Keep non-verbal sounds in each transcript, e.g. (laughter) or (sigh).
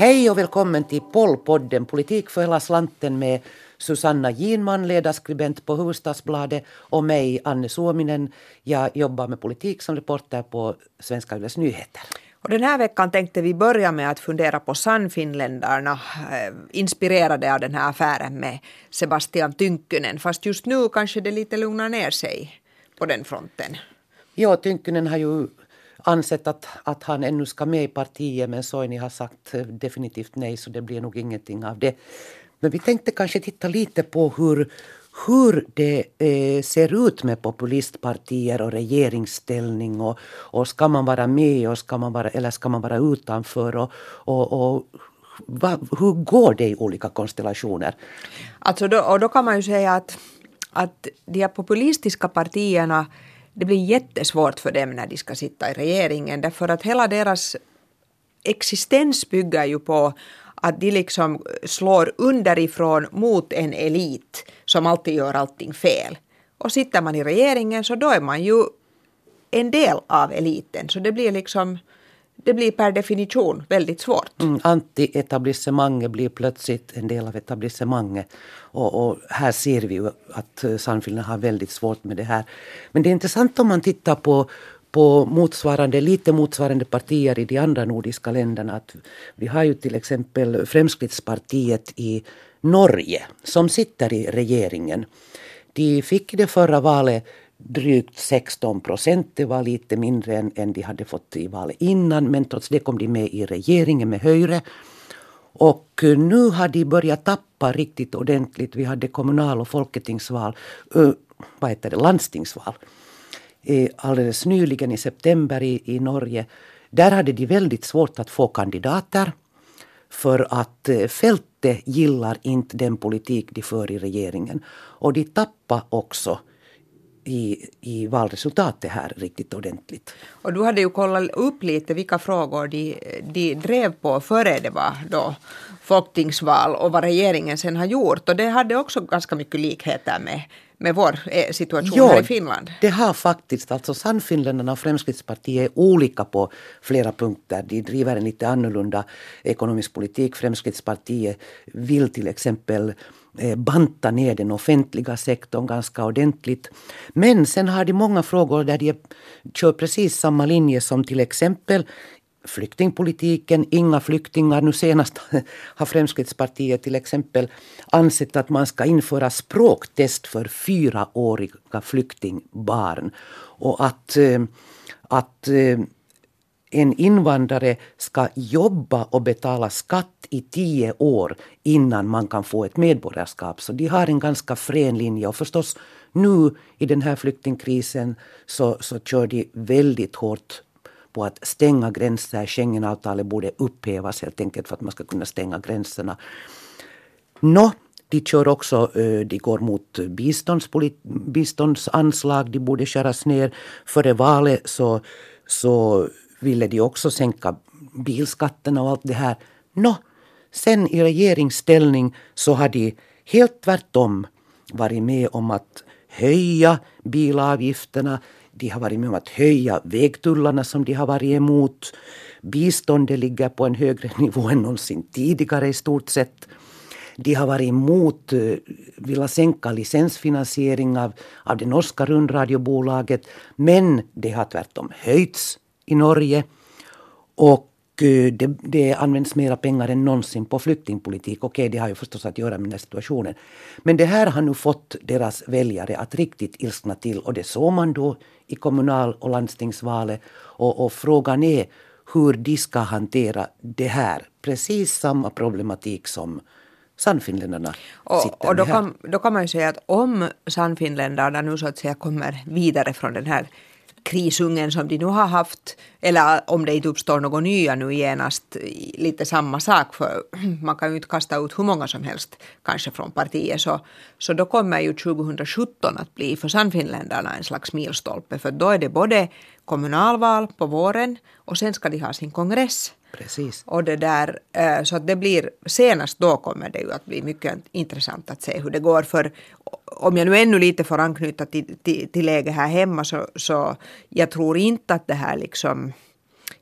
Hej och välkommen till Pollpodden, politik för hela slanten med Susanna Ginman, ledarskribent på Hufvudstadsbladet och mig, Anne Suominen. Jag jobbar med politik som reporter på Svenska Yles Nyheter. Och den här veckan tänkte vi börja med att fundera på Sannfinländarna, eh, inspirerade av den här affären med Sebastian Tynkkynen. Fast just nu kanske det lite lugnar ner sig på den fronten. Ja, Tynkkynen har ju ansett att, att han ännu ska med i partiet men Soini har sagt eh, definitivt nej så det blir nog ingenting av det. Men vi tänkte kanske titta lite på hur, hur det eh, ser ut med populistpartier och regeringsställning och, och ska man vara med och ska man vara, eller ska man vara utanför och, och, och va, hur går det i olika konstellationer? Alltså då, och då kan man ju säga att, att de här populistiska partierna det blir jättesvårt för dem när de ska sitta i regeringen därför att hela deras existens bygger ju på att de liksom slår underifrån mot en elit som alltid gör allting fel. Och sitter man i regeringen så då är man ju en del av eliten. Så det blir liksom det blir per definition väldigt svårt. Mm, Anti-etablissemanget blir plötsligt en del av etablissemanget. Och, och här ser vi ju att eh, Sannfinland har väldigt svårt med det här. Men det är intressant om man tittar på på motsvarande, lite motsvarande partier i de andra nordiska länderna. Att vi har ju till exempel Fremskrittspartiet i Norge som sitter i regeringen. De fick det förra valet drygt 16 procent. Det var lite mindre än, än de hade fått i valet innan men trots det kom de med i regeringen med Höyre. Och eh, nu har de börjat tappa riktigt ordentligt. Vi hade kommunal och folketingsval, uh, vad heter det, landstingsval eh, alldeles nyligen i september i, i Norge. Där hade de väldigt svårt att få kandidater för att fältet gillar inte den politik de för i regeringen. Och de tappar också i, i valresultatet här riktigt ordentligt. Och du hade ju kollat upp lite vilka frågor de, de drev på före det var då folketingsval och vad regeringen sen har gjort. Och det hade också ganska mycket likheter med, med vår eh, situation jo, här i Finland. det har faktiskt. Alltså Sannfinländarna och Fremskrittspartiet är olika på flera punkter. De driver en lite annorlunda ekonomisk politik. Fremskrittspartiet vill till exempel Eh, banta ner den offentliga sektorn ganska ordentligt. Men sen har de många frågor där de kör precis samma linje som till exempel flyktingpolitiken, inga flyktingar. Nu senast (laughs) har Fremskrittspartiet till exempel ansett att man ska införa språktest för fyraåriga flyktingbarn. Och att, eh, att eh, en invandrare ska jobba och betala skatt i tio år innan man kan få ett medborgarskap. Så de har en ganska frän linje. Och förstås nu i den här flyktingkrisen så, så kör de väldigt hårt på att stänga gränser. Schengenavtalet borde upphävas helt enkelt för att man ska kunna stänga gränserna. Nå, de kör också, eh, de går mot biståndsanslag, de borde skäras ner. Före valet så, så ville de också sänka bilskatterna och allt det här. Nå, sen i regeringsställning så har de helt tvärtom varit med om att höja bilavgifterna. De har varit med om att höja vägtullarna som de har varit emot. Biståndet ligger på en högre (laughs) nivå än någonsin tidigare i stort sett. De har varit emot, uh, vilja sänka licensfinansiering av, av det norska rundradiobolaget. Men det har tvärtom höjts i Norge. Och eh, det, det används mera pengar än någonsin på flyktingpolitik. Okej, det har ju förstås att göra med den här situationen. Men det här har nu fått deras väljare att riktigt ilskna till. Och det såg man då i kommunal och landstingsvalet. Och, och frågan är hur de ska hantera det här. Precis samma problematik som Sannfinländarna sitter och då med här. Kan, då kan man ju säga att om Sannfinländarna nu så att säga kommer vidare från den här krisungen som de nu har haft, eller om det inte uppstår något nya nu genast, lite samma sak, för (clears throat) man kan ju inte kasta ut hur många som helst kanske från partiet, så, så då kommer ju 2017 att bli för Sannfinländarna en slags milstolpe, för då är det både kommunalval på våren och sen ska de ha sin kongress. Precis. Och det där, eh, så att det blir, senast då kommer det ju att bli mycket intressant att se hur det går. För om jag nu ännu lite får anknyta till, till, till läget här hemma så, så jag tror inte att det här liksom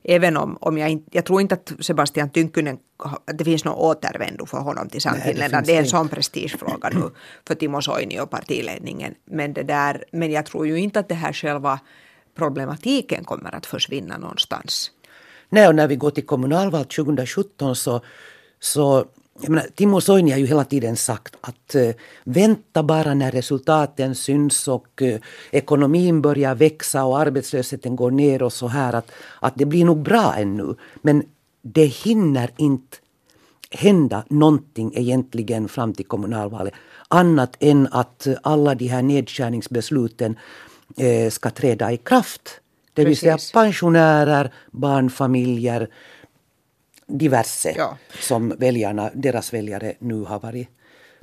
Även om, om jag inte, jag tror inte att Sebastian Tynkkynen, att det finns någon återvändo för honom till Sannfinland. Det, det, är en sån prestigefråga nu för Timo Soini och partiledningen. Men, det där, men jag tror ju inte att det här själva problematiken kommer att försvinna någonstans. Nej, och när vi går till kommunalval 2017 så, så jag menar, Timo Soini har ju hela tiden sagt att uh, vänta bara när resultaten syns och uh, ekonomin börjar växa och arbetslösheten går ner och så här att, att det blir nog bra ännu. Men det hinner inte hända någonting egentligen fram till kommunalvalet annat än att alla de här nedskärningsbesluten uh, ska träda i kraft. Det vill säga pensionärer, barnfamiljer, diverse ja. som väljarna, deras väljare nu har varit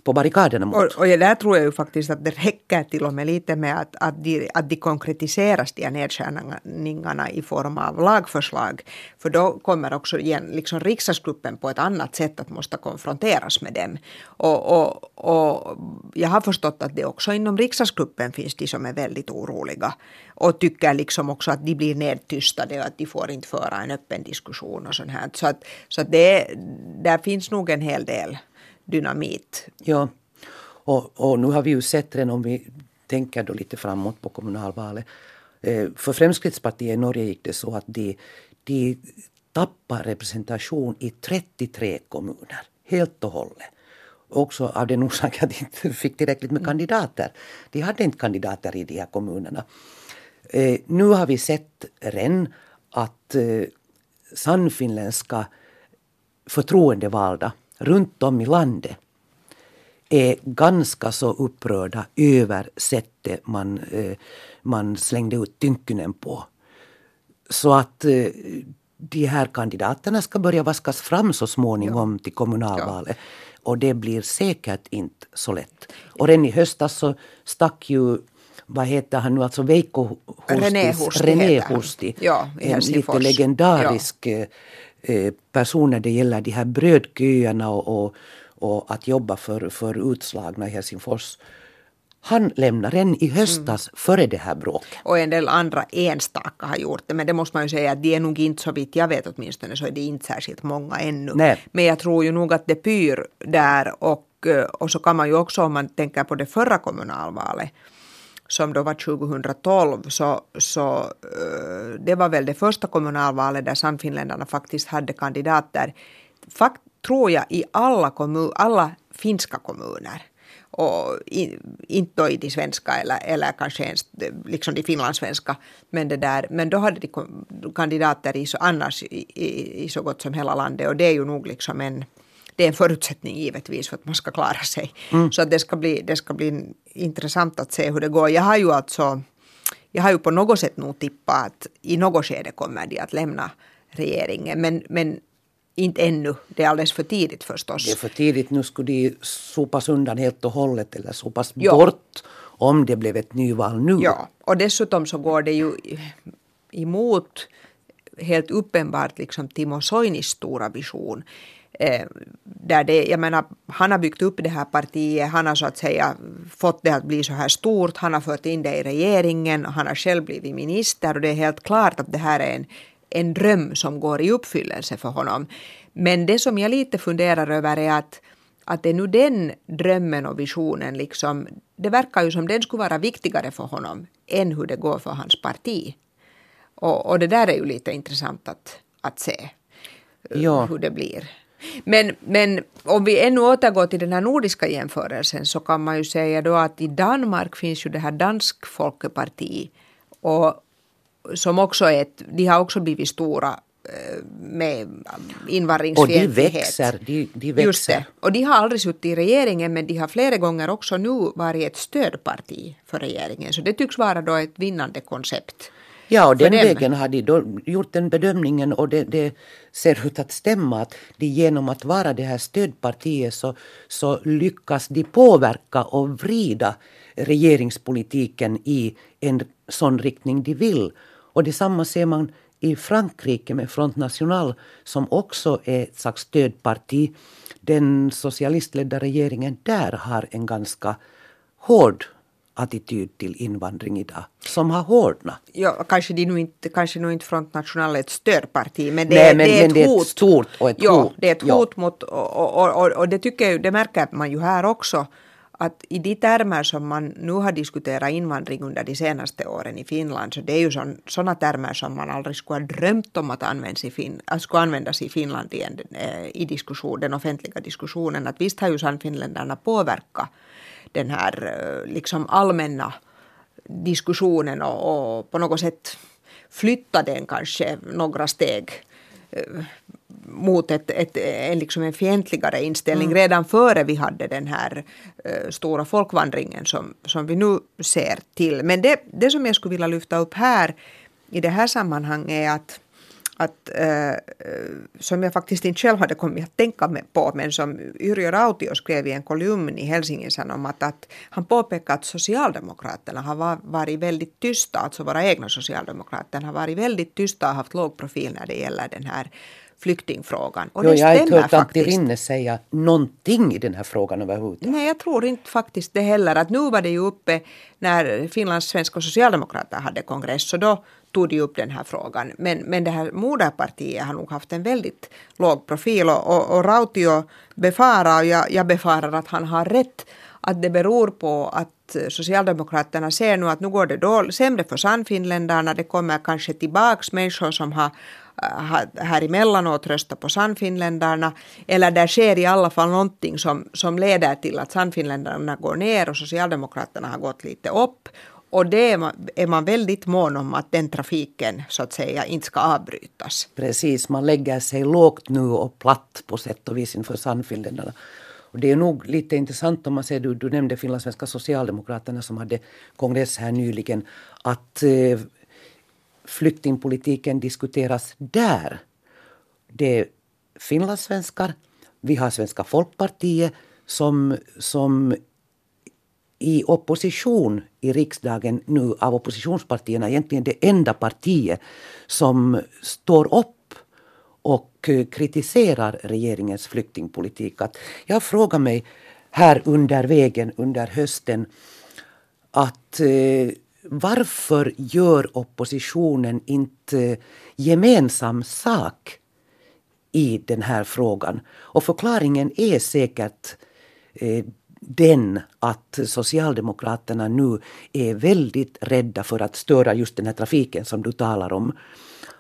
på barrikaderna mot. Och, och där tror jag ju faktiskt att det räcker till och med lite med att, att, de, att de konkretiseras, de här nedskärningarna i form av lagförslag. För då kommer också igen liksom riksdagsgruppen på ett annat sätt att måste konfronteras med dem. Och, och, och jag har förstått att det också inom riksdagsgruppen finns de som är väldigt oroliga och tycker liksom också att de blir nedtystade och att de får inte föra en öppen diskussion och sånt här. Så att, så att det, där finns nog en hel del dynamit. Ja, och, och nu har vi ju sett redan om vi tänker då lite framåt på kommunalvalet. Eh, för Fremskrittspartiet i Norge gick det så att de, de tappar representation i 33 kommuner helt och hållet. Också av den orsaken att de inte fick tillräckligt med kandidater. De hade inte kandidater i de här kommunerna. Eh, nu har vi sett redan att eh, sannfinländska förtroendevalda runt om i landet är ganska så upprörda över sättet man, eh, man slängde ut Tynkkynen på. Så att eh, de här kandidaterna ska börja vaskas fram så småningom ja. till kommunalvalet. Ja. Och det blir säkert inte så lätt. Och redan i höstas så stack ju vad heter han nu, alltså Veikko Hustis, René Husti, René Husti ja, en lite legendarisk ja. Eh, person när det gäller de här brödköerna och, och, och, att jobba för, för utslagna i Helsingfors. Han lämnar en i höstas mm. före det här bråket. Och en del andra enstaka har gjort det. Men det måste man ju säga att de är nog inte så vitt jag vet åtminstone så är det inte särskilt många ännu. Nej. Men jag tror ju nog att det pyr där och, eh, och så kan man ju också om man tänker på det förra kommunalvalet som då var 2012, så, så eh, det var väl det första kommunalvalet där Sannfinländarna faktiskt hade kandidater, fakt, tror jag, i alla, kommun, alla finska kommuner. Och inte då i de svenska eller, eller kanske ens liksom de finlandssvenska. Men, det där, men då hade de kandidater i så, annars i, i, i så gott som hela landet och det är ju nog liksom en det är en förutsättning givetvis för att man ska klara sig. Mm. Så att det, ska bli, det ska bli intressant att se hur det går. Jag har ju alltså jag har ju på något sätt nog tippat att i något skede kommer de att lämna regeringen. Men, men inte ännu. Det är alldeles för tidigt förstås. Det är för tidigt. Nu skulle de sopas undan helt och hållet eller sopas ja. bort om det blev ett nyval nu. Ja, och dessutom så går det ju emot helt uppenbart liksom Timo Soinis stora vision. Eh, där det, jag menar, han har byggt upp det här partiet, han har så att säga fått det att bli så här stort, han har fört in det i regeringen, han har själv blivit minister och det är helt klart att det här är en, en dröm som går i uppfyllelse för honom. Men det som jag lite funderar över är att, att det är nu den drömmen och visionen, liksom, det verkar ju som den skulle vara viktigare för honom än hur det går för hans parti. Och, och det där är ju lite intressant att, att se ja. hur det blir. Men, men om vi ännu återgår till den här nordiska jämförelsen så kan man ju säga då att i Danmark finns ju det här Dansk Folkeparti och som också är ett, de har också blivit stora eh, med invandringsfientlighet. Och de växer. De, de växer. Just det. Och de har aldrig suttit i regeringen men de har flera gånger också nu varit ett stödparti för regeringen. Så det tycks vara då ett vinnande koncept. Ja, och den vägen har de då gjort den bedömningen och det, det, ser ut att stämma att de genom att vara det här stödpartiet så, så lyckas de påverka och vrida regeringspolitiken i en sån riktning de vill. Och detsamma ser man i Frankrike med Front National som också är ett slags stödparti. Den socialistledda regeringen där har en ganska hård attityd till invandring idag, som har hårdnat. Ja, kanske, de nu inte, kanske nu inte Front National är ett stödparti, men det, Nej, men, det är ett men hot. Det är ett stort och ett ja, hot. det är ett ja. hot mot, och, och, och, och det tycker jag, det märker man ju här också, att i de termer som man nu har diskuterat invandring under de senaste åren i Finland, så det är ju sådana termer som man aldrig skulle ha drömt om att användas i, fin, skulle användas i Finland i, en, eh, i diskussion, den offentliga diskussionen. Att visst har ju Sannfinländarna påverkat den här eh, liksom allmänna diskussionen och, och på något sätt flytta den kanske några steg eh, mot ett, ett, en, liksom en fientligare inställning mm. redan före vi hade den här uh, stora folkvandringen som, som vi nu ser till. Men det, det som jag skulle vilja lyfta upp här i det här sammanhanget är att att, äh, som jag faktiskt inte själv hade kommit att tänka på, men som Yrjö Rautio skrev i en kolumn i Helsingin Sanomat, att han påpekar att Socialdemokraterna har varit väldigt tysta, alltså våra egna Socialdemokrater har varit väldigt tysta och haft låg profil när det gäller den här flyktingfrågan. Och jo, jag har inte hört Antti Rinne säga någonting i den här frågan överhuvudtaget. Nej, jag tror inte faktiskt det heller. Att nu var det ju uppe när Finlands svenska socialdemokrater hade kongress och då tog de upp den här frågan. Men, men det här moderpartiet har nog haft en väldigt låg profil och, och, och Rautio befarar, och jag, jag befarar att han har rätt, att det beror på att Socialdemokraterna ser nu att nu går det då sämre för Sannfinländarna. Det kommer kanske tillbaks människor som har här emellanåt rösta på Sannfinländarna. Eller där sker i alla fall någonting som, som leder till att Sannfinländarna går ner och Socialdemokraterna har gått lite upp. Och det är man, är man väldigt mån om att den trafiken så att säga inte ska avbrytas. Precis, man lägger sig lågt nu och platt på sätt och vis inför Sannfinländarna. Och det är nog lite intressant om man ser, du, du nämnde finlandssvenska socialdemokraterna som hade kongress här nyligen, att eh, flyktingpolitiken diskuteras där. Det är finlandssvenskar, vi har Svenska folkpartiet som, som i opposition i riksdagen nu av oppositionspartierna egentligen det enda partiet som står upp och kritiserar regeringens flyktingpolitik. Att jag frågar mig här under vägen under hösten att eh, varför gör oppositionen inte gemensam sak i den här frågan? Och förklaringen är säkert eh, den att Socialdemokraterna nu är väldigt rädda för att störa just den här trafiken som du talar om.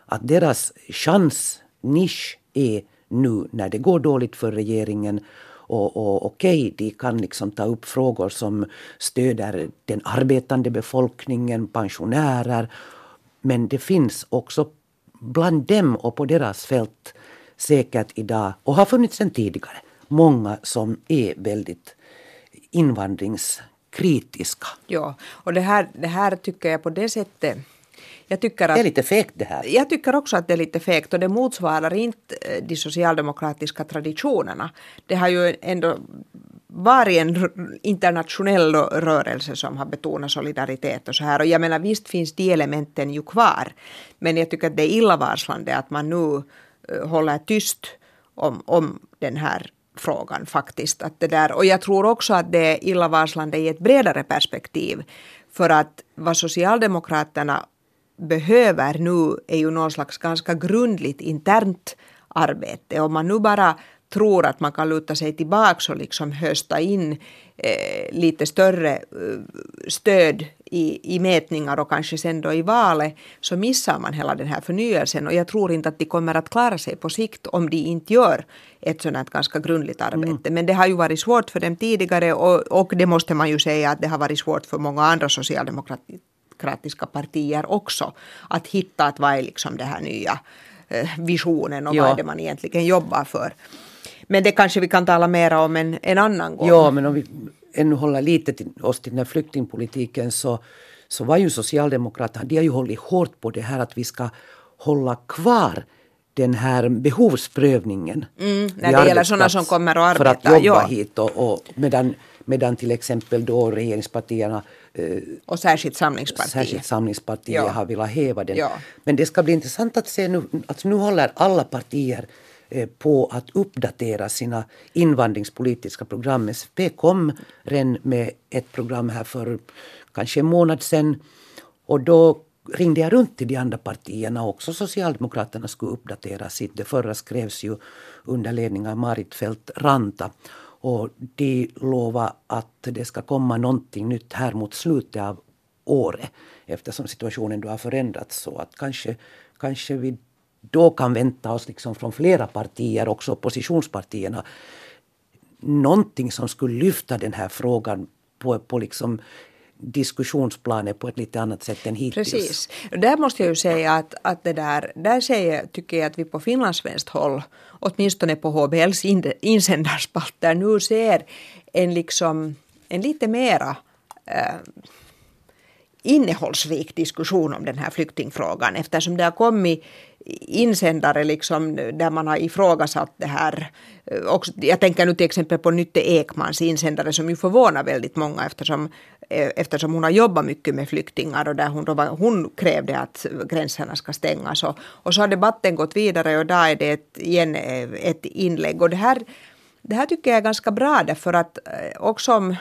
Att deras chans, nisch, är nu när det går dåligt för regeringen och, och okej, okay, de kan liksom ta upp frågor som stöder den arbetande befolkningen, pensionärer. Men det finns också bland dem och på deras fält säkert idag, och har funnits sedan tidigare, många som är väldigt invandringskritiska. Ja, och det här, det här tycker jag på det sättet jag tycker att, det är lite fegt det här. Jag tycker också att det är lite fegt och det motsvarar inte eh, de socialdemokratiska traditionerna. Det har ju ändå varit en internationell rörelse som har betonat solidaritet och så här. Och jag menar visst finns de elementen ju kvar. Men jag tycker att det är illavarslande att man nu eh, håller tyst om, om den här frågan faktiskt. Att det där, och jag tror också att det är illavarslande i ett bredare perspektiv. För att vad Socialdemokraterna behöver nu är ju någon slags ganska grundligt internt arbete. Om man nu bara tror att man kan luta sig tillbaka och liksom hösta in eh, lite större eh, stöd i, i mätningar och kanske sen då i valet så missar man hela den här förnyelsen och jag tror inte att de kommer att klara sig på sikt om de inte gör ett sådant här ganska grundligt arbete. Mm. Men det har ju varit svårt för dem tidigare och, och det måste man ju säga att det har varit svårt för många andra socialdemokrater demokratiska partier också. Att hitta att vad är liksom det här nya eh, visionen och ja. vad är det man egentligen jobbar för. Men det kanske vi kan tala mer om en, en annan gång. Ja, men om vi ännu håller lite till oss till den här flyktingpolitiken så, så var ju Socialdemokraterna, de har ju hållit hårt på det här att vi ska hålla kvar den här behovsprövningen. Mm, när det gäller sådana som kommer och arbetar. För att jobba ja. hit och, och medan, medan till exempel då regeringspartierna och särskilt Samlingspartiet. Särskilt Samlingspartiet Ja. har velat häva den. Ja. Men det ska bli intressant att se nu, alltså nu håller alla partier eh, på att uppdatera sina invandringspolitiska program. SFP kom redan med ett program här för kanske en månad sedan och då ringde jag runt till de andra partierna också. Socialdemokraterna skulle uppdatera sitt. Det förra skrevs ju under ledning av Marit Fält Ranta. Och de lovar att det ska komma någonting nytt här mot slutet av året eftersom situationen då har förändrats. Så att kanske, kanske vi då kan vänta oss liksom från flera partier, också oppositionspartierna, någonting som skulle lyfta den här frågan på, på liksom diskussionsplanet på ett lite annat sätt än hittills. Precis. Där måste jag ju säga att, att det där, där säger, tycker jag att vi på finlandssvenskt håll, åtminstone på HBLs in- insändarspalter, nu ser en liksom en lite mera äh, innehållsrik diskussion om den här flyktingfrågan eftersom det har kommit insändare liksom där man har ifrågasatt det här. Eh, också, jag tänker nu till exempel på Nytte Ekmans insändare som ju förvånar väldigt många eftersom, Eh, eftersom hon har jobbat mycket med flyktingar och där hon, då var, hon krävde att gränserna ska stängas. Och, och så har debatten gått vidare och idag är det ett, igen eh, ett inlägg. Och det här, det här tycker jag är ganska bra därför att eh, också om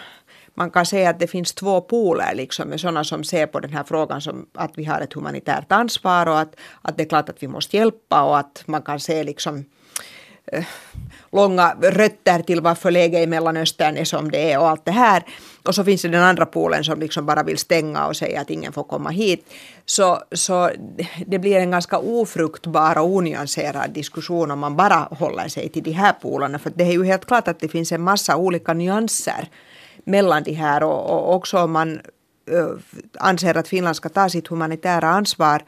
man kan säga att det finns två poler liksom med sådana som ser på den här frågan som att vi har ett humanitärt ansvar och att, att det är klart att vi måste hjälpa och att man kan se liksom långa rötter till varför läget i Mellanöstern är som det är och allt det här. Och så finns det den andra polen som liksom bara vill stänga och säga att ingen får komma hit. Så, så det blir en ganska ofruktbar och onyanserad diskussion om man bara håller sig till de här polerna. För det är ju helt klart att det finns en massa olika nyanser mellan de här och, och också om man anser att Finland ska ta sitt humanitära ansvar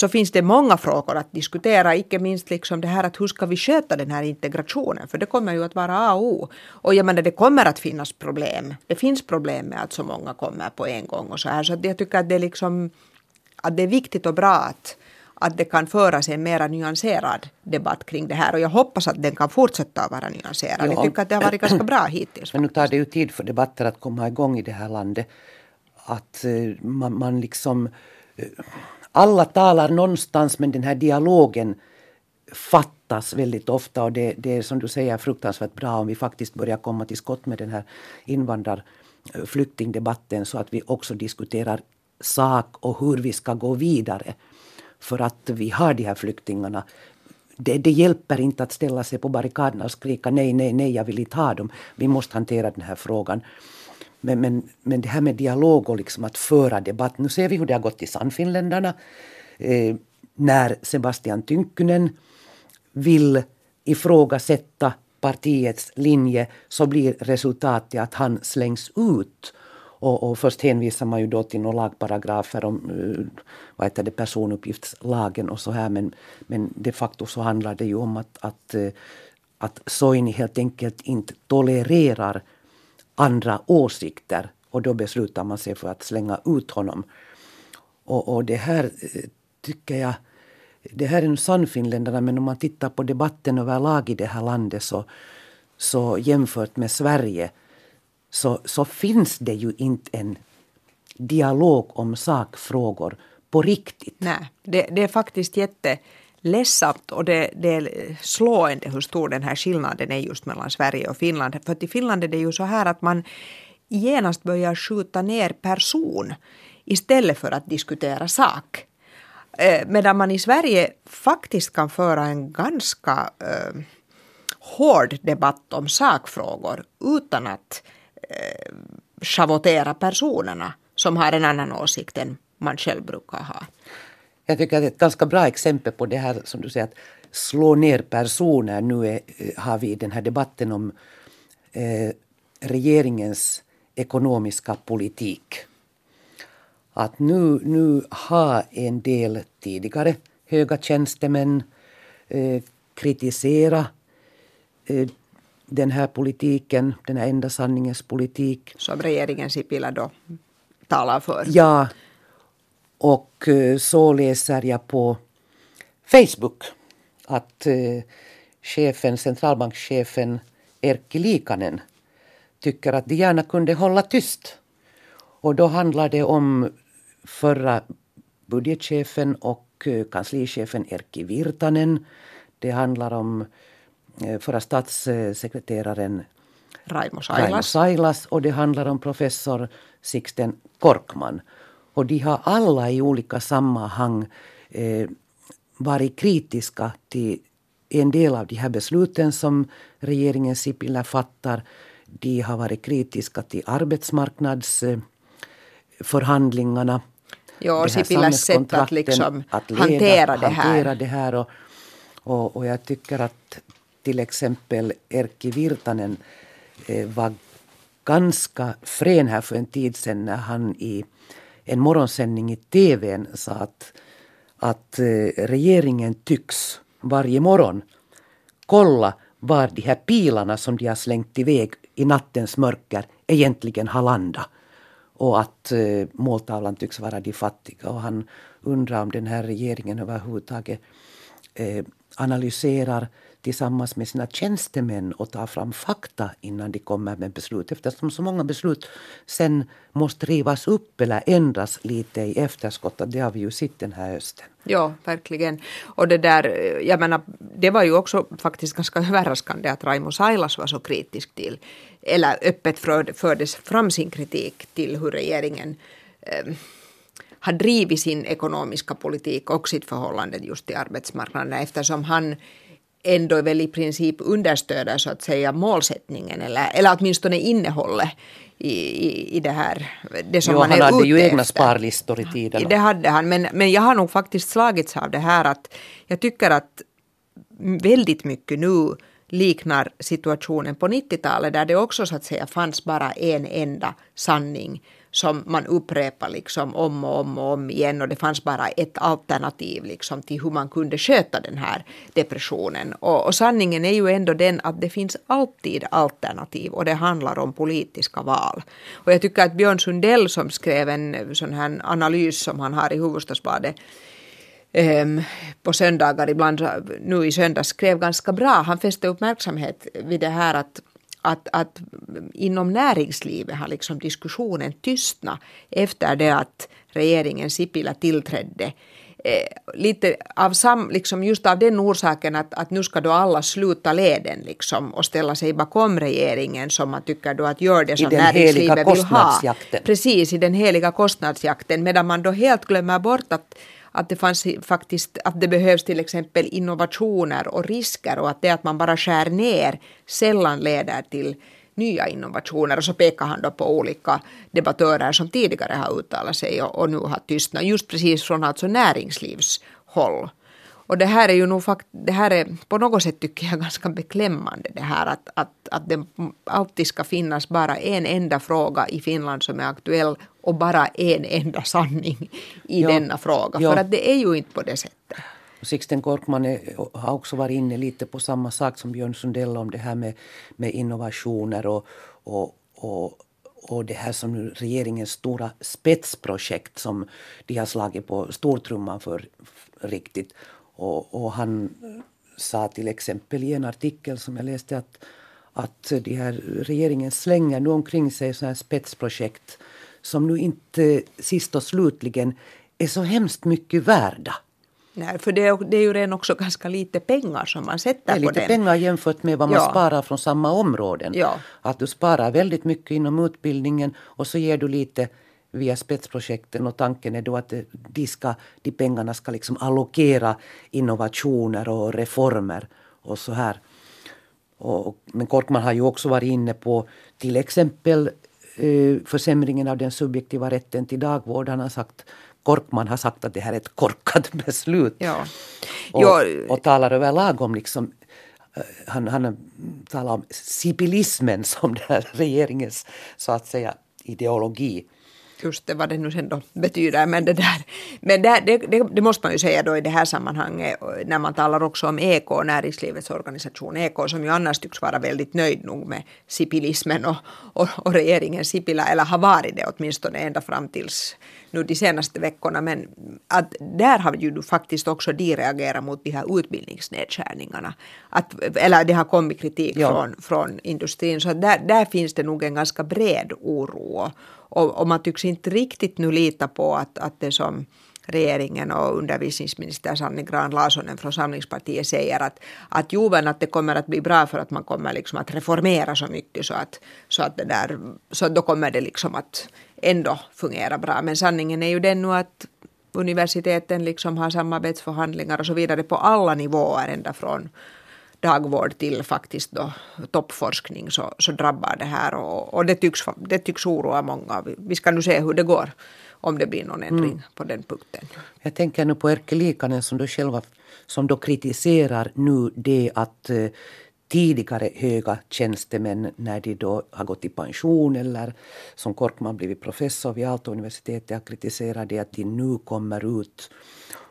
så finns det många frågor att diskutera, icke minst liksom det här att hur ska vi sköta den här integrationen, för det kommer ju att vara A och O. Och jag menar, det kommer att finnas problem. Det finns problem med att så många kommer på en gång och så här, så att jag tycker att det är liksom att det är viktigt och bra att, att det kan föras en mera nyanserad debatt kring det här och jag hoppas att den kan fortsätta att vara nyanserad. Ja. Jag tycker att det har varit ganska bra hittills. (clears throat) Men nu tar det ju tid för debatter att komma igång i det här landet. Att eh, man, man liksom alla talar någonstans men den här dialogen fattas väldigt ofta och det, det är som du säger fruktansvärt bra om vi faktiskt börjar komma till skott med den här invandrarflyktingdebatten flyktingdebatten så att vi också diskuterar sak och hur vi ska gå vidare. För att vi har de här flyktingarna. Det, det hjälper inte att ställa sig på barrikaderna och skrika nej, nej, nej, jag vill inte ha dem. Vi måste hantera den här frågan. Men, men, men det här med dialog och liksom att föra debatt. Nu ser vi hur det har gått i Sannfinländarna. Eh, när Sebastian Tynkkynen vill ifrågasätta partiets linje så blir resultatet att han slängs ut. Och, och först hänvisar man ju då till några lagparagrafer om eh, vad heter det, personuppgiftslagen och så här men, men de facto så handlar det ju om att, att, eh, att Soini helt enkelt inte tolererar andra åsikter och då beslutar man sig för att slänga ut honom. Och, och det här eh, tycker jag, det här är nu Sannfinländarna men om man tittar på debatten överlag i det här landet så, så jämfört med Sverige så, så finns det ju inte en dialog om sakfrågor på riktigt. Nej, det, det är faktiskt jätte ledsamt och det, det är slående hur stor den här skillnaden är just mellan Sverige och Finland. För att i Finland är det ju så här att man genast börjar skjuta ner person istället för att diskutera sak. Eh, medan man i Sverige faktiskt kan föra en ganska eh, hård debatt om sakfrågor utan att eh, schavottera personerna som har en annan åsikt än man själv brukar ha. Jag tycker att ett ganska bra exempel på det här som du säger att slå ner personer. Nu är, eh, har vi den här debatten om eh, regeringens ekonomiska politik. Att nu, nu har en del tidigare höga tjänstemän eh, kritiserat eh, den här politiken, den här enda sanningens politik. Som regeringen Sipilä då talar för. Ja, och eh, så läser jag på Facebook att eh, chefen, centralbankschefen Erkki Liikanen tycker att de gärna kunde hålla tyst. Och då handlar det om förra budgetchefen och eh, kanslichefen Erkki Virtanen. Det handlar om förra statssekreteraren Raimo Sailas. Raimo Sailas och det handlar om professor Sixten Korkman. Och de har alla i olika sammanhang eh, varit kritiska till en del av de här besluten som regeringen Sipilä fattar. De har varit kritiska till arbetsmarknadsförhandlingarna. Ja, Sipiläs sätt att liksom att leda, hantera det här. Hantera det här och, och, och jag tycker att till exempel Erkki Virtanen eh, var ganska frän här för en tid sedan när han i en morgonsändning i tv sa att, att eh, regeringen tycks varje morgon kolla var de här pilarna som de har slängt iväg i nattens mörker egentligen har landat. Och att eh, måltavlan tycks vara de fattiga. Och han undrar om den här regeringen överhuvudtaget eh, analyserar tillsammans med sina tjänstemän och tar fram fakta innan de kommer med beslut eftersom så många beslut sen måste rivas upp eller ändras lite i efterskott. Det har vi ju sett den här hösten. Ja, verkligen. Och det där, jag menar, det var ju också faktiskt ganska (laughs) överraskande att Raimo Sailas var så kritisk till, eller öppet fördes fram sin kritik till hur regeringen eh, har drivit sin ekonomiska politik och sitt förhållande just till arbetsmarknaden eftersom han ändå väl i princip understöder så att säga målsättningen eller, eller åtminstone innehållet i, i, i det här. Det som jo, man han är hade ute ju egna efter. sparlistor i tiden. Det hade han, men, men jag har nog faktiskt slagits av det här att jag tycker att väldigt mycket nu liknar situationen på 90-talet där det också så att säga fanns bara en enda sanning som man upprepar liksom om och om och om igen och det fanns bara ett alternativ liksom till hur man kunde sköta den här depressionen. Och, och sanningen är ju ändå den att det finns alltid alternativ och det handlar om politiska val. Och jag tycker att Björn Sundell som skrev en sån här analys som han har i Hufvudstadsbladet ehm, på söndagar ibland, nu i söndags, skrev ganska bra. Han fäste uppmärksamhet vid det här att att, att inom näringslivet har liksom diskussionen tystnat efter det att regeringen Sipilä tillträdde. Eh, lite av sam, liksom just av den orsaken att, att nu ska då alla sluta leden liksom och ställa sig bakom regeringen som man tycker då att gör det som näringslivet vill ha. Precis, i den heliga kostnadsjakten medan man då helt glömmer bort att att det fanns faktiskt att det behövs till exempel innovationer och risker och att det att man bara skär ner sällan leder till nya innovationer och så pekar han då på olika debattörer som tidigare har uttalat sig och, och nu har tystnat just precis från alltså näringslivshåll. Och det här är ju nog fakt det här är på något sätt tycker jag (laughs) ganska beklämmande det här att, att, att det alltid ska finnas bara en enda fråga i Finland som är aktuell och bara en enda sanning i ja, denna fråga. Ja. För att det är ju inte på det sättet. Sixten Korkman är, har också varit inne lite på samma sak som Björn Sundell om det här med, med innovationer och, och, och och det här som regeringens stora spetsprojekt som de har slagit på stortrumman för riktigt. Och, och, han sa till exempel i en artikel som jag läste att, att de här regeringen slänger nu omkring sig så här spetsprojekt som nu inte sist och slutligen är så hemskt mycket värda. Nej, för det är, det är ju redan också ganska lite pengar som man sätter på den. lite pengar jämfört med vad man ja. sparar från samma områden. Ja. Att du sparar väldigt mycket inom utbildningen och så ger du lite via spetsprojekten och tanken är då att de, ska, de pengarna ska liksom allokera innovationer och reformer och så här. Och, men Korkman har ju också varit inne på till exempel eh, försämringen av den subjektiva rätten till dagvård. Han har sagt, Korkman har sagt att det här är ett korkat (laughs) beslut. Ja. Och, och talar överlag om liksom eh, han, han talar om sipilismen som (laughs) den här regeringens så att säga ideologi just det, vad det nu sen då betyder. Men, det, där, men det, det, det, måste man ju säga då i det här sammanhanget när man talar också om EK, näringslivets organisation EK, som ju annars tycks vara väldigt nöjd nog med sipilismen och, och, och regeringen Sipilä, eller har varit det åtminstone ända fram tills nu de senaste veckorna. Men att där har ju faktiskt också de reagerat mot de här utbildningsnedskärningarna. Att, eller det har kommit kritik ja. från, från industrin. Så där, där finns det nog en ganska bred oro och, och man tycks inte riktigt nu lita på att, att det som regeringen och undervisningsminister Sanni Grahn Larssonen från Samlingspartiet säger att, att jo, att det kommer att bli bra för att man kommer liksom att reformera så mycket så att, så att, det där, så då kommer det liksom att ändå fungera bra. Men sanningen är ju den nu att universiteten liksom har samarbetsförhandlingar och så vidare på alla nivåer ända från dagvård till faktiskt då toppforskning så, så drabbar det här och, och det, tycks, det tycks oroa många. Vi ska nu se hur det går om det blir någon ändring mm. på den punkten. Jag tänker nu på Erkki Liikanen som då själva som då kritiserar nu det att eh, tidigare höga tjänstemän när de då har gått i pension eller som Korkman blivit professor vid Aalto-universitetet har kritiserat det att de nu kommer ut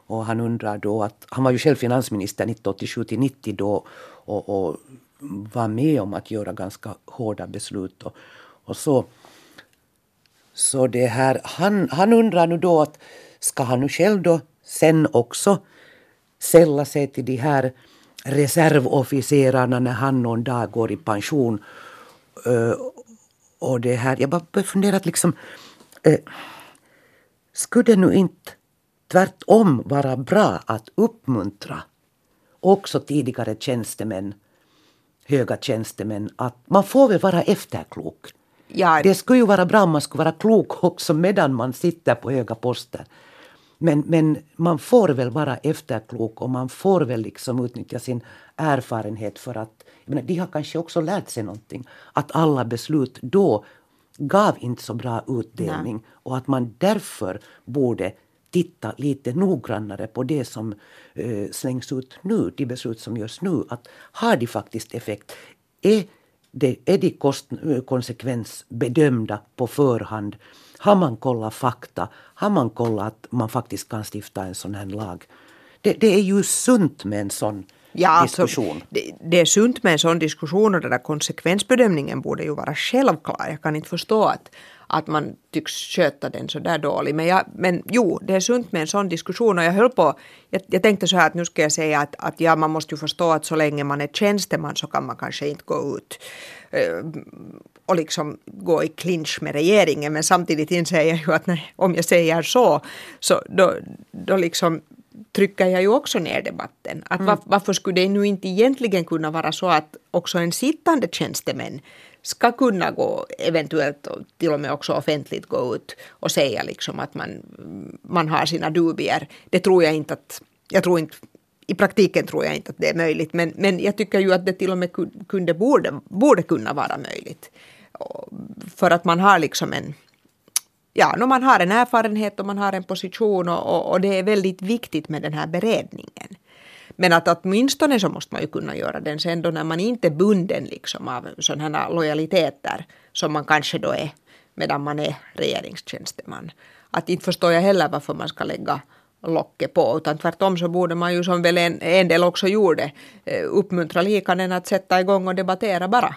och han undrar då att, han var ju själv finansminister 1987 till 90 då och, och var med om att göra ganska hårda beslut och, och så. Så det här, han, han undrar nu då att ska han nu själv då sen också sälla sig till de här reservofficerarna när han någon dag går i pension. Uh, och det här, jag bara började fundera liksom, uh, skulle det nu inte tvärtom vara bra att uppmuntra också tidigare tjänstemän, höga tjänstemän, att man får väl vara efterklok. Ja. Det skulle ju vara bra om man skulle vara klok också medan man sitter på höga poster. Men, men man får väl vara efterklok och man får väl liksom utnyttja sin erfarenhet för att menar, de har kanske också lärt sig någonting. Att alla beslut då gav inte så bra utdelning Nej. och att man därför borde titta lite noggrannare på det som uh, slängs ut nu, de beslut som görs nu. Att har de faktiskt effekt? Är, det, är de kost, konsekvensbedömda på förhand? Har man kollat fakta? Har man kollat att man faktiskt kan stifta en sån här lag? Det, det är ju sunt med en sån ja, diskussion. Alltså, det, det, är sunt med en sån diskussion och den där konsekvensbedömningen borde ju vara självklar. Jag kan inte förstå att, att man tycks sköta den så där dåligt. Men, jag, men jo, det är sunt med en sån diskussion och jag höll på, jag, jag tänkte så här att nu ska jag säga att, att ja, man måste ju förstå att så länge man är tjänsteman så kan man kanske inte gå ut uh, och liksom gå i clinch med regeringen. Men samtidigt inser jag ju att när, om jag säger så, så då, då liksom trycker jag ju också ner debatten. Att mm. var, varför skulle det nu inte egentligen kunna vara så att också en sittande tjänstemän ska kunna gå, eventuellt till och med också offentligt gå ut och säga liksom att man, man har sina dubier. Det tror jag inte att, jag tror inte i praktiken tror jag inte att det är möjligt, men, men jag tycker ju att det till och med kunde, borde, borde kunna vara möjligt. För att man har liksom en, ja, no, man har en erfarenhet och man har en position och, och, och, det är väldigt viktigt med den här beredningen. Men att åtminstone så måste man ju kunna göra den sen då när man inte är bunden liksom av sådana här lojaliteter som man kanske då är medan man är regeringstjänsteman. Att inte förstår jag heller varför man ska lägga locket på, utan tvärtom så borde man ju som väl en, en del också gjorde eh, uppmuntra likanen att sätta igång och debattera bara.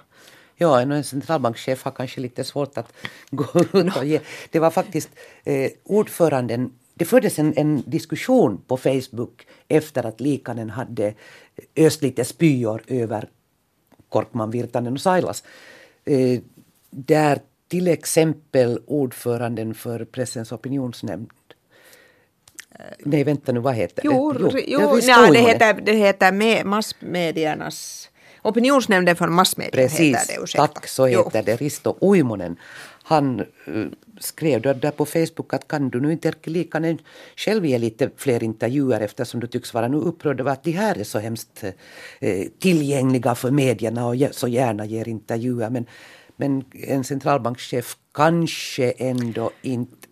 Ja, en centralbankschef har kanske lite svårt att gå ut och ge. Det var faktiskt eh, ordföranden det fördes en, en, diskussion på Facebook efter att Likanen hade öst lite spyor över Korkman, Virtanen och Sailas. Eh, där till exempel ordföranden för Pressens opinionsnämnd Nej, vänta nu, vad heter jo, det? Jo, jo, det, nej, det heter, det heter massmediernas Opinionsnämnden för massmedia Precis, heter det. Ursäkta. tack så heter jo. det. Risto Uimonen. Han uh, skrev där på Facebook att kan du nu inte Erkki själv ge lite fler intervjuer eftersom du tycks vara nu upprörd över att de här är så hemskt uh, tillgängliga för medierna och så gärna ger intervjuer. Men, men en centralbankschef kanske ändå inte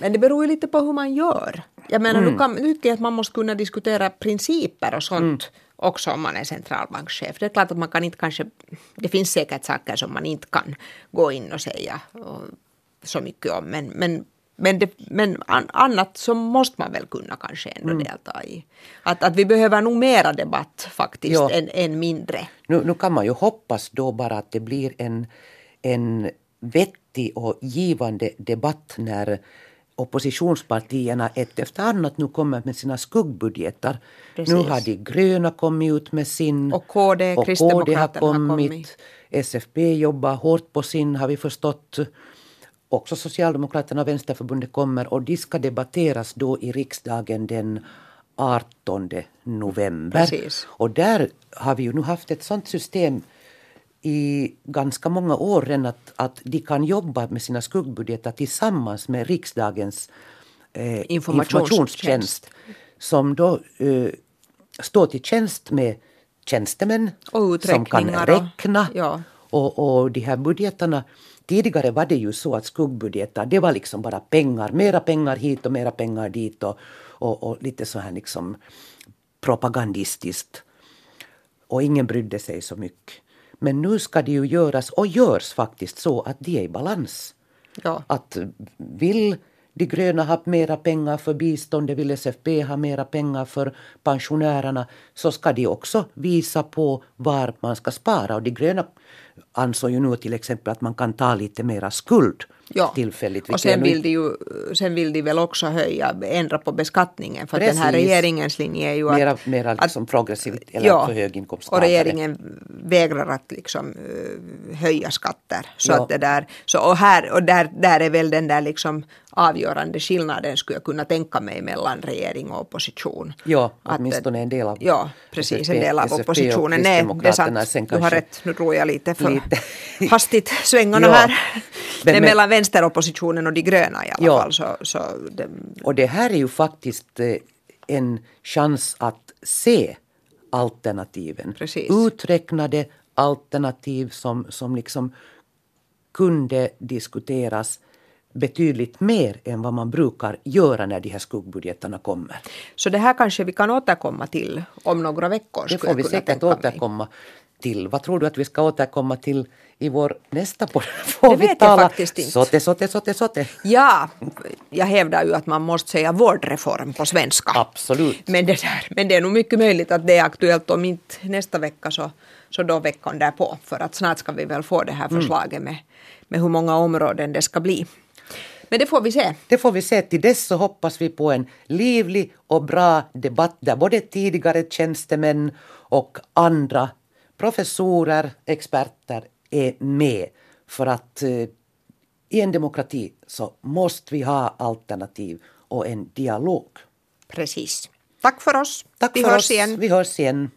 men det beror ju lite på hur man gör. Jag menar, mm. nu, kan, tycker att man måste kunna diskutera principer och sånt. Mm också om man är centralbankschef. Det är klart att man kan inte kanske, det finns säkert saker som man inte kan gå in och säga så mycket om, men, men men, det, men annat så måste man väl kunna kanske ändå mm. delta i. Att, att vi behöver nog mera debatt faktiskt ja. än, än mindre. Nu, nu kan man ju hoppas då bara att det blir en, en vettig och givande debatt när oppositionspartierna ett efter annat nu kommer med sina skuggbudgetar. Precis. Nu har de gröna kommit ut med sin. Och KD, och KD har kommit. har kommit. SFP jobbar hårt på sin har vi förstått. också Socialdemokraterna och Vänsterförbundet kommer och de ska debatteras då i riksdagen den 18 november. Precis. Och där har vi ju nu haft ett sånt system i ganska många år redan att, att de kan jobba med sina skuggbudgetar tillsammans med riksdagens eh, Informationstjänst. informationstjänst som då eh, står till tjänst med tjänstemän Och som kan räkna. ja. Och, och de här budgetarna, tidigare var det ju så att skuggbudgetar, det var liksom bara pengar, mera pengar hit och mera pengar dit och, och, och lite så här liksom propagandistiskt. Och ingen brydde sig så mycket. Men nu ska det ju göras, och görs faktiskt så, att de är i balans. Ja. Att vill de gröna ha mera pengar för bistånd, vill SFP ha mera pengar för pensionärerna, så ska de också visa på var man ska spara. Och de gröna ansåg ju nu till exempel att man kan ta lite mera skuld Ja. tillfälligt. Och sen vill, de ju, sen vill de väl också höja, ändra på beskattningen. För den här regeringens linje är ju mera, att... mera liksom progressivt eller ja, för och höginkomsttagare. regeringen vägrar att liksom eh, höja skatter. Så Ja. att det där, så och här, och där, där är väl den där liksom avgörande skillnaden skulle jag kunna tänka mig mellan regering och opposition. Ja, Att, åtminstone en del av Ja, precis, SFP en del av och oppositionen. Nej, det är sant. Du har rätt, nu tror jag lite för lite- hastigt (laughs) svängarna Ja. här. Men- men- mellan vänsteroppositionen och de gröna i alla Ja. fall. Så, så det, Och det här är ju faktiskt eh, en chans att se alternativen. Precis. Uträknade alternativ som, som liksom kunde diskuteras betydligt mer än vad man brukar göra när de här skuggbudgetarna kommer. så det här kanske vi kan återkomma till om några veckor. Det får vi säkert tänka mig. Till. Vad tror du att vi ska återkomma till i vår nästa podd? (laughs) Får Det vi vet jag tala faktiskt inte. Sote, sote, sote, sote. Ja, jag hävdar ju att man måste säga vårdreform på svenska. Absolut. Men det, där, men det är nog mycket möjligt att det är aktuellt om inte nästa vecka så, så då veckan därpå. För att snart ska vi väl få det här förslaget med, med hur många områden det ska bli. Men det får vi se. Det får vi se. Till dess så hoppas vi på en livlig och bra debatt där både tidigare tjänstemän och andra professorer, experter är med. För att eh, i en demokrati så måste vi ha alternativ och en dialog. Precis. Tack för oss. Tack vi för hörs oss. igen. Vi hörs igen.